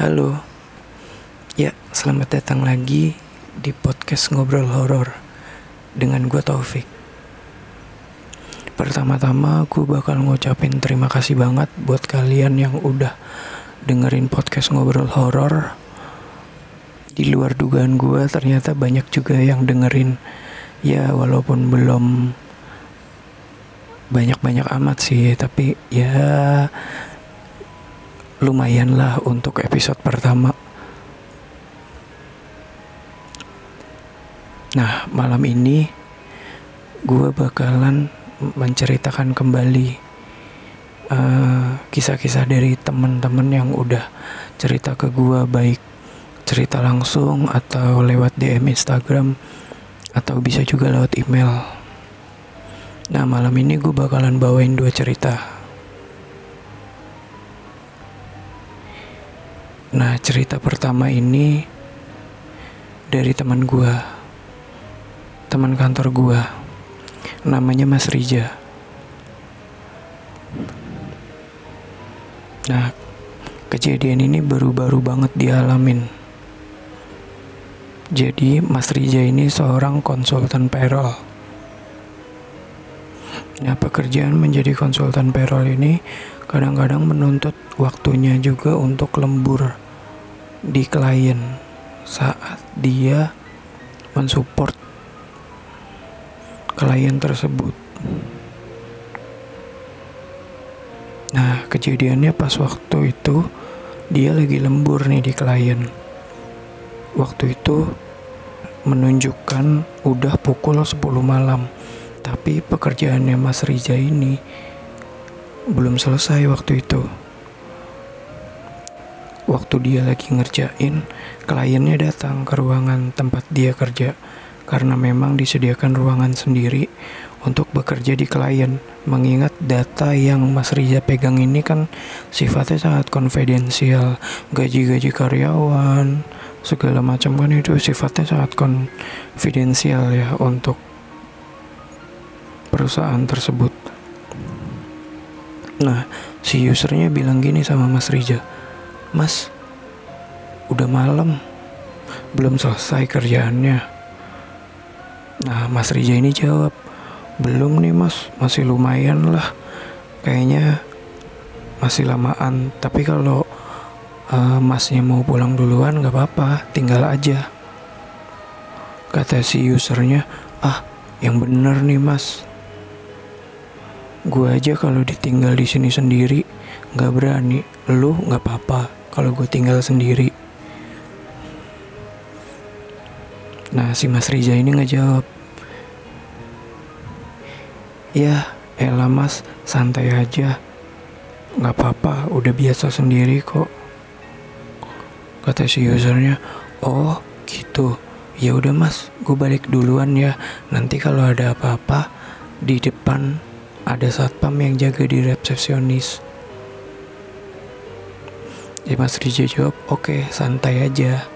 Halo, ya selamat datang lagi di podcast ngobrol horor dengan gue Taufik. Pertama-tama gue bakal ngucapin terima kasih banget buat kalian yang udah dengerin podcast ngobrol horor. Di luar dugaan gue ternyata banyak juga yang dengerin ya walaupun belum banyak-banyak amat sih tapi ya lumayan lah untuk episode pertama. Nah, malam ini gue bakalan menceritakan kembali uh, kisah-kisah dari teman-teman yang udah cerita ke gue baik cerita langsung atau lewat DM Instagram atau bisa juga lewat email. Nah, malam ini gue bakalan bawain dua cerita. Nah, cerita pertama ini dari teman gua. Teman kantor gua. Namanya Mas Rija. Nah, kejadian ini baru-baru banget dialamin. Jadi, Mas Rija ini seorang konsultan payroll. Nah, pekerjaan menjadi konsultan payroll ini kadang-kadang menuntut waktunya juga untuk lembur di klien saat dia mensupport klien tersebut. Nah, kejadiannya pas waktu itu dia lagi lembur nih di klien. Waktu itu menunjukkan udah pukul 10 malam. Tapi pekerjaannya Mas Riza ini belum selesai waktu itu. Waktu dia lagi ngerjain, kliennya datang ke ruangan tempat dia kerja karena memang disediakan ruangan sendiri untuk bekerja di klien. Mengingat data yang Mas Riza pegang ini kan sifatnya sangat konfidensial, gaji-gaji karyawan, segala macam kan itu sifatnya sangat konfidensial ya untuk perusahaan tersebut. Nah, si usernya bilang gini sama Mas Rija, Mas, udah malam, belum selesai kerjaannya. Nah, Mas Rija ini jawab, belum nih mas, masih lumayan lah. Kayaknya masih lamaan, tapi kalau uh, masnya mau pulang duluan gak apa-apa, tinggal aja. Kata si usernya, ah yang bener nih mas, Gue aja kalau ditinggal di sini sendiri nggak berani. Lu nggak apa-apa kalau gue tinggal sendiri. Nah si Mas Riza ini nggak jawab. Ya, elah mas, santai aja. Nggak apa-apa, udah biasa sendiri kok. Kata si usernya, oh gitu. Ya udah mas, gue balik duluan ya. Nanti kalau ada apa-apa di depan ada satpam yang jaga di resepsionis. Ya Mas Rija jawab, oke okay, santai aja.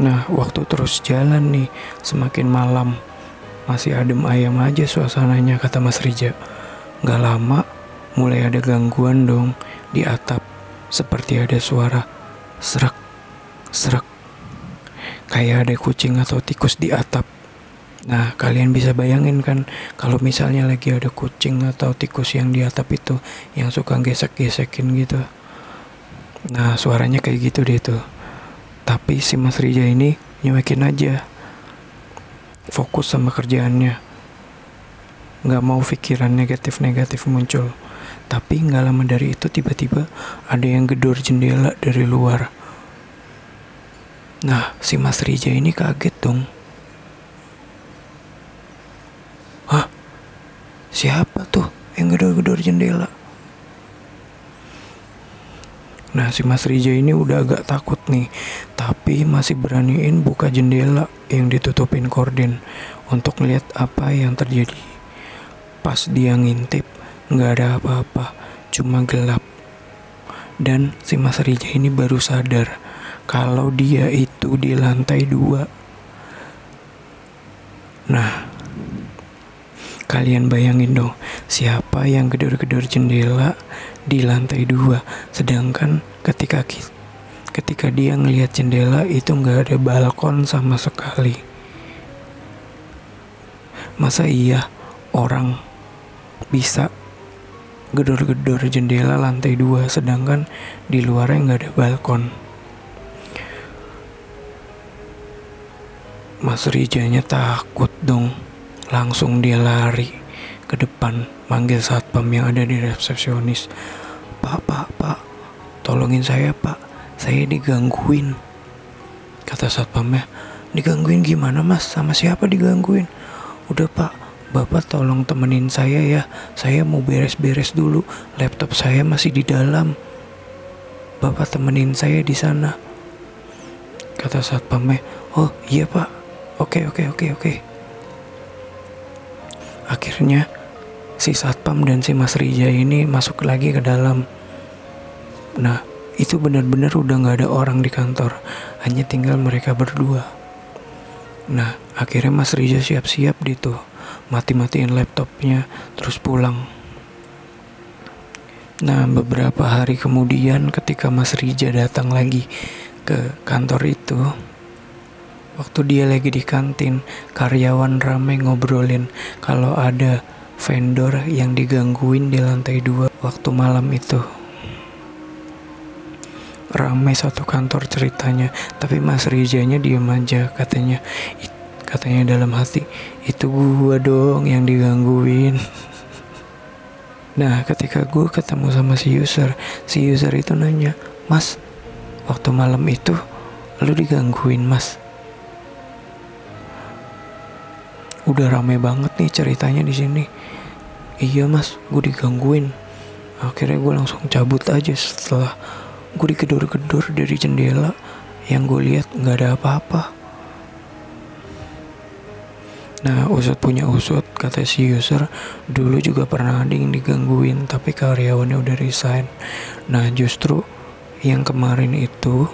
Nah, waktu terus jalan nih, semakin malam. Masih adem ayam aja suasananya, kata Mas Rija. Gak lama, mulai ada gangguan dong di atap. Seperti ada suara serak, serak. Kayak ada kucing atau tikus di atap. Nah, kalian bisa bayangin kan kalau misalnya lagi ada kucing atau tikus yang di atap itu yang suka gesek-gesekin gitu. Nah, suaranya kayak gitu deh tuh. Tapi si Mas Rija ini nyuekin aja. Fokus sama kerjaannya. Gak mau pikiran negatif-negatif muncul. Tapi gak lama dari itu tiba-tiba ada yang gedor jendela dari luar. Nah, si Mas Rija ini kaget dong. Siapa tuh yang gedor-gedor jendela? Nah si Mas Rija ini udah agak takut nih Tapi masih beraniin buka jendela yang ditutupin korden Untuk ngeliat apa yang terjadi. Pas dia ngintip nggak ada apa-apa Cuma gelap. Dan si Mas Rija ini baru sadar Kalau dia itu di lantai dua. Nah Kalian bayangin dong, siapa yang gedor-gedor jendela di lantai dua. Sedangkan ketika ketika dia ngelihat jendela itu nggak ada balkon sama sekali. Masa iya orang bisa gedor-gedor jendela lantai dua sedangkan di luarnya nggak ada balkon. Mas Rijanya takut dong. Langsung dia lari ke depan manggil satpam yang ada di resepsionis. Pak, pak, pak, tolongin saya pak, saya digangguin. Kata satpamnya, digangguin gimana mas? Sama siapa digangguin? Udah pak, bapak tolong temenin saya ya, saya mau beres-beres dulu, laptop saya masih di dalam. Bapak temenin saya di sana. Kata satpamnya, oh iya pak, Oke, oke, oke, oke. Akhirnya si satpam dan si Mas Rija ini masuk lagi ke dalam. Nah, itu benar-benar udah nggak ada orang di kantor, hanya tinggal mereka berdua. Nah, akhirnya Mas Rija siap-siap gitu, mati-matiin laptopnya, terus pulang. Nah, beberapa hari kemudian ketika Mas Rija datang lagi ke kantor itu, Waktu dia lagi di kantin, karyawan ramai ngobrolin kalau ada vendor yang digangguin di lantai dua waktu malam itu. Ramai satu kantor ceritanya, tapi Mas Rijanya diem aja katanya. Katanya dalam hati, itu gua dong yang digangguin. Nah, ketika gue ketemu sama si user, si user itu nanya, Mas, waktu malam itu lu digangguin, Mas. Udah rame banget nih ceritanya di sini. Iya mas gue digangguin. Akhirnya gue langsung cabut aja setelah gue digedor-gedor dari jendela. Yang gue lihat nggak ada apa-apa. Nah, usut punya usut, kata si user, dulu juga pernah ada yang digangguin, tapi karyawannya udah resign. Nah, justru yang kemarin itu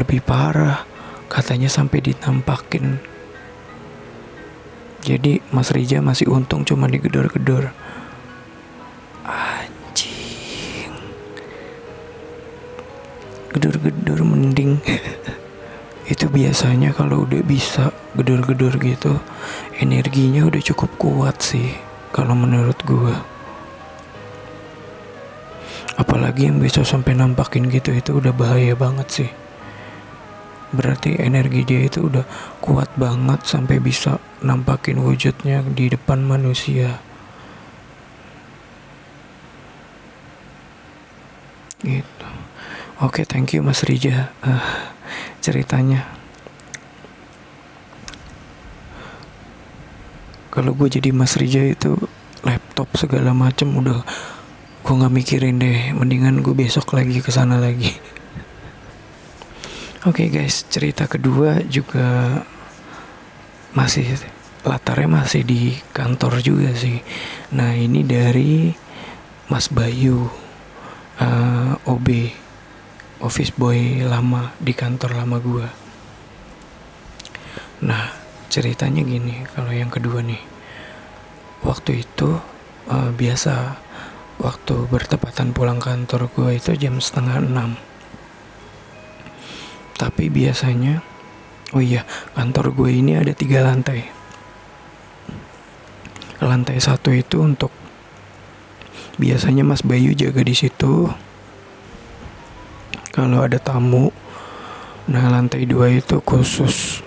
lebih parah, katanya sampai ditampakin jadi Mas Rija masih untung cuma digedor-gedor. Anjing. Gedor-gedor mending. Itu biasanya kalau udah bisa gedor-gedor gitu, energinya udah cukup kuat sih kalau menurut gua. Apalagi yang bisa sampai nampakin gitu itu udah bahaya banget sih berarti energi dia itu udah kuat banget sampai bisa nampakin wujudnya di depan manusia. Gitu. Oke okay, thank you mas Rija. Uh, ceritanya. Kalau gue jadi mas Rija itu laptop segala macem udah gue nggak mikirin deh. Mendingan gue besok lagi ke sana lagi Oke okay guys, cerita kedua juga masih latarnya masih di kantor juga sih. Nah ini dari Mas Bayu, uh, eh, OB, office boy lama di kantor lama gua. Nah ceritanya gini, kalau yang kedua nih, waktu itu uh, biasa waktu bertepatan pulang kantor gua itu jam setengah enam tapi biasanya, oh iya, kantor gue ini ada tiga lantai. Lantai satu itu untuk biasanya Mas Bayu jaga di situ. Kalau ada tamu, nah lantai dua itu khusus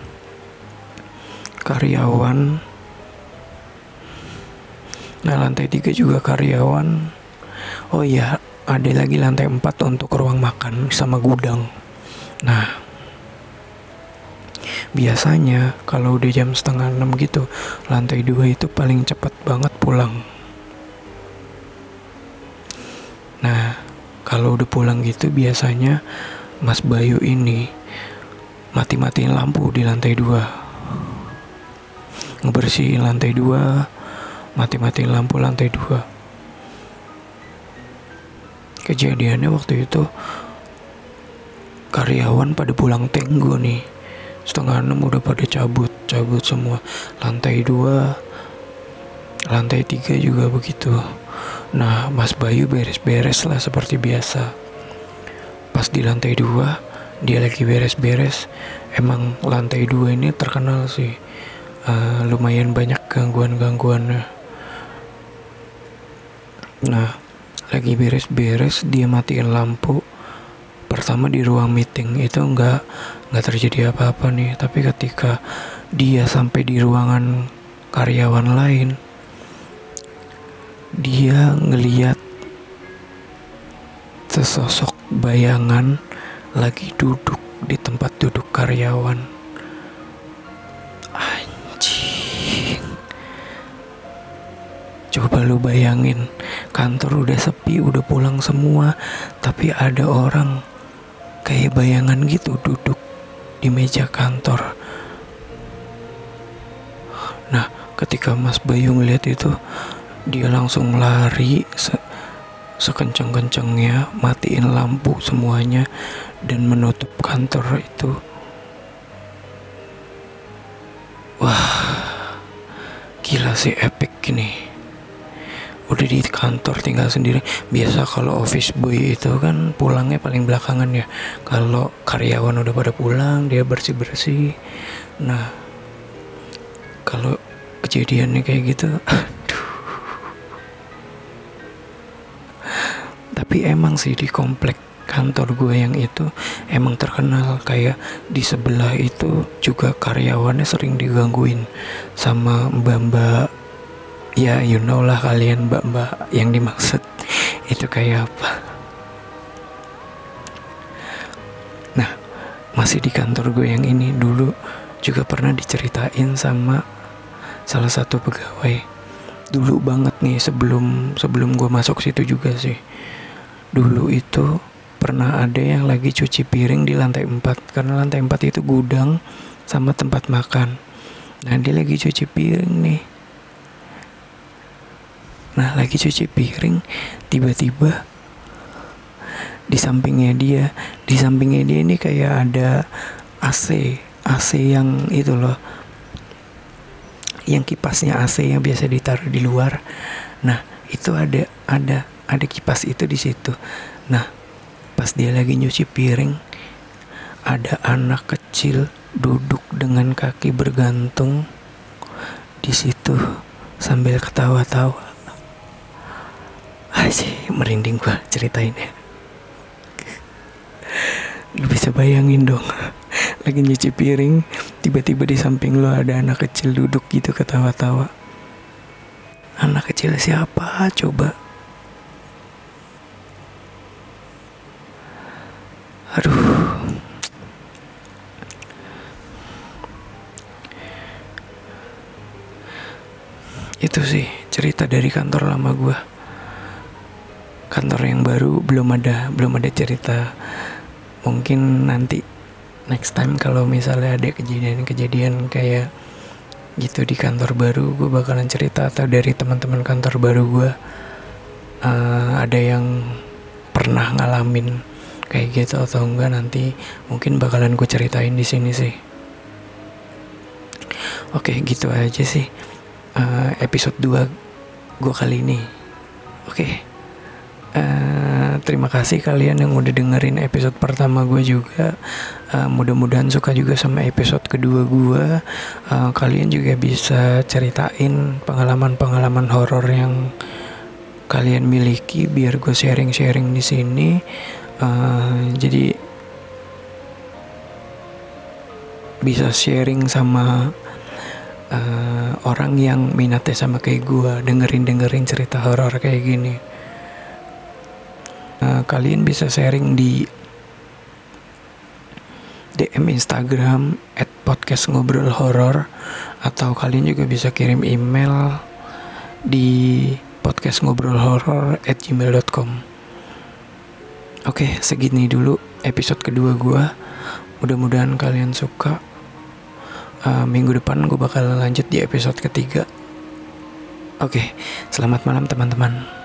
karyawan. Nah lantai tiga juga karyawan. Oh iya, ada lagi lantai empat untuk ruang makan sama gudang. Nah, biasanya kalau udah jam setengah enam gitu lantai dua itu paling cepat banget pulang. Nah kalau udah pulang gitu biasanya Mas Bayu ini mati-matiin lampu di lantai dua. Ngebersihin lantai dua mati-matiin lampu lantai dua. Kejadiannya waktu itu karyawan pada pulang tenggo nih. Setengah enam udah pada cabut cabut semua. Lantai dua lantai tiga juga begitu. Nah Mas Bayu beres-beres lah seperti biasa. Pas di lantai dua dia lagi beres-beres. Emang lantai dua ini terkenal sih. Uh, lumayan banyak gangguan-gangguannya. Nah lagi beres-beres dia matiin lampu di ruang meeting. Itu nggak nggak terjadi apa-apa nih. Tapi ketika dia sampai di ruangan karyawan lain dia ngeliat sesosok bayangan lagi duduk di tempat duduk karyawan. Anjing. Coba lu bayangin kantor udah sepi udah pulang semua tapi ada orang kayak bayangan gitu duduk di meja kantor. Nah ketika Mas Bayu ngeliat itu dia langsung lari se sekenceng-kencengnya matiin lampu semuanya dan menutup kantor itu. Wah gila sih epic gini udah di kantor tinggal sendiri. Biasa kalau office boy itu kan pulangnya paling belakangan ya. Kalau karyawan udah pada pulang dia bersih bersih nah kalau kejadiannya kayak gitu tapi emang sih di komplek kantor gue yang itu emang terkenal. Kayak di sebelah itu juga karyawannya sering digangguin sama mbak-mbak ya you know lah kalian mbak-mbak yang dimaksud. Itu kayak apa? Nah masih di kantor gue yang ini dulu juga pernah diceritain sama salah satu pegawai. Dulu banget nih sebelum sebelum gue masuk situ juga sih. Dulu itu pernah ada yang lagi cuci piring di lantai 4 karena lantai 4 itu gudang sama tempat makan. Nah dia lagi cuci piring nih Nah lagi cuci piring Tiba-tiba Di sampingnya dia Di sampingnya dia ini kayak ada AC AC yang itu loh Yang kipasnya AC yang biasa ditaruh di luar. Nah itu ada Ada ada kipas itu di situ. Nah pas dia lagi nyuci piring Ada anak kecil duduk dengan kaki bergantung di situ sambil ketawa-tawa sih merinding gua ceritainnya lu bisa bayangin dong lagi nyuci piring tiba-tiba di samping lo ada anak kecil duduk gitu ketawa-tawa. Anak kecil siapa? Coba. Aduh. Itu sih cerita dari kantor lama gue kantor yang baru belum ada belum ada cerita. Mungkin nanti next time kalau misalnya ada kejadian-kejadian kayak gitu di kantor baru gue bakalan cerita. Atau dari teman-teman kantor baru gue uh, ada yang pernah ngalamin kayak gitu atau enggak nanti mungkin bakalan gue ceritain di sini sih. Oke gitu aja sih uh, episode 2 gue kali ini. Oke Uh, terima kasih kalian yang udah dengerin episode pertama gue juga. Uh, Mudah-mudahan suka juga sama episode kedua gue. Uh, kalian juga bisa ceritain pengalaman-pengalaman horor yang kalian miliki biar gue sharing-sharing di sini. Uh, jadi bisa sharing sama uh, orang yang minatnya sama kayak gue dengerin dengerin cerita horor kayak gini. Kalian bisa sharing di DM Instagram at podcast ngobrol horor atau kalian juga bisa kirim email di podcast ngobrol horor at gmail.com Oke segini dulu episode kedua gue Mudah-mudahan kalian suka. Uh, Minggu depan gue bakal lanjut di episode ketiga. Oke selamat malam teman-teman